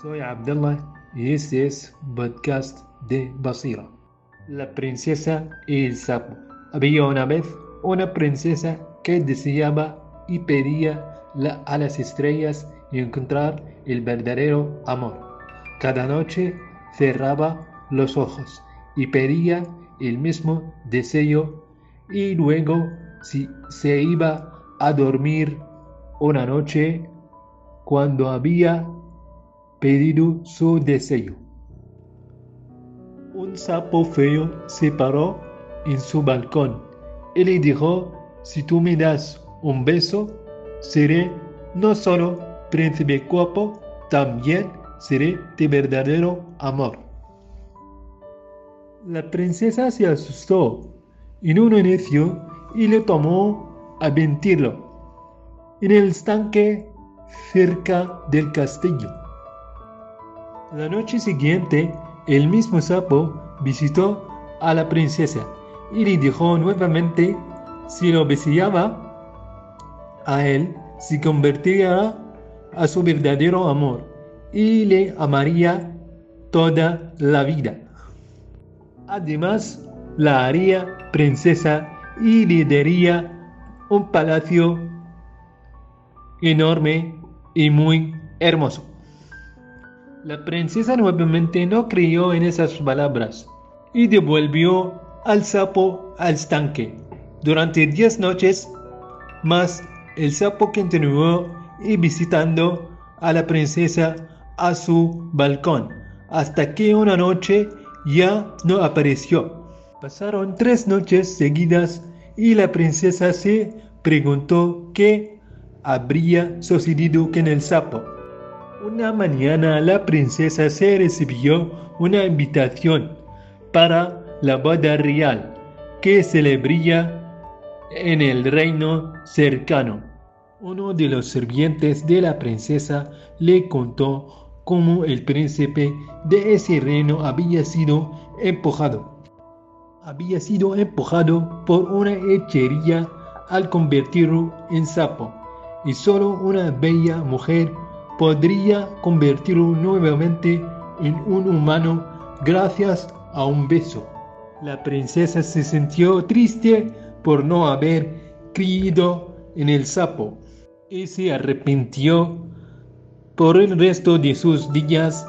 Soy Abdullah y este es podcast de Basira. La princesa y el sapo. Había una vez una princesa que deseaba y pedía a las estrellas encontrar el verdadero amor. Cada noche cerraba los ojos y pedía el mismo deseo y luego si se iba a dormir una noche cuando había pedido su deseo. Un sapo feo se paró en su balcón y le dijo, si tú me das un beso, seré no solo príncipe guapo, también seré de verdadero amor. La princesa se asustó en un inicio y le tomó a mentirlo en el estanque cerca del castillo. La noche siguiente, el mismo sapo visitó a la princesa y le dijo nuevamente si lo deseaba a él, se convertiría a su verdadero amor y le amaría toda la vida. Además, la haría princesa y le daría un palacio enorme y muy hermoso. La princesa nuevamente no creyó en esas palabras y devolvió al sapo al estanque. Durante diez noches más, el sapo continuó y visitando a la princesa a su balcón, hasta que una noche ya no apareció. Pasaron tres noches seguidas y la princesa se preguntó qué habría sucedido con el sapo. Una mañana la princesa se recibió una invitación para la boda real que celebraría en el reino cercano. Uno de los sirvientes de la princesa le contó cómo el príncipe de ese reino había sido empujado. Había sido empujado por una hechería al convertirlo en sapo, y solo una bella mujer podría convertirlo nuevamente en un humano gracias a un beso. La princesa se sintió triste por no haber creído en el sapo y se arrepintió por el resto de sus días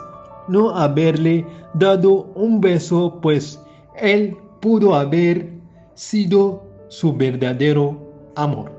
no haberle dado un beso, pues él pudo haber sido su verdadero amor.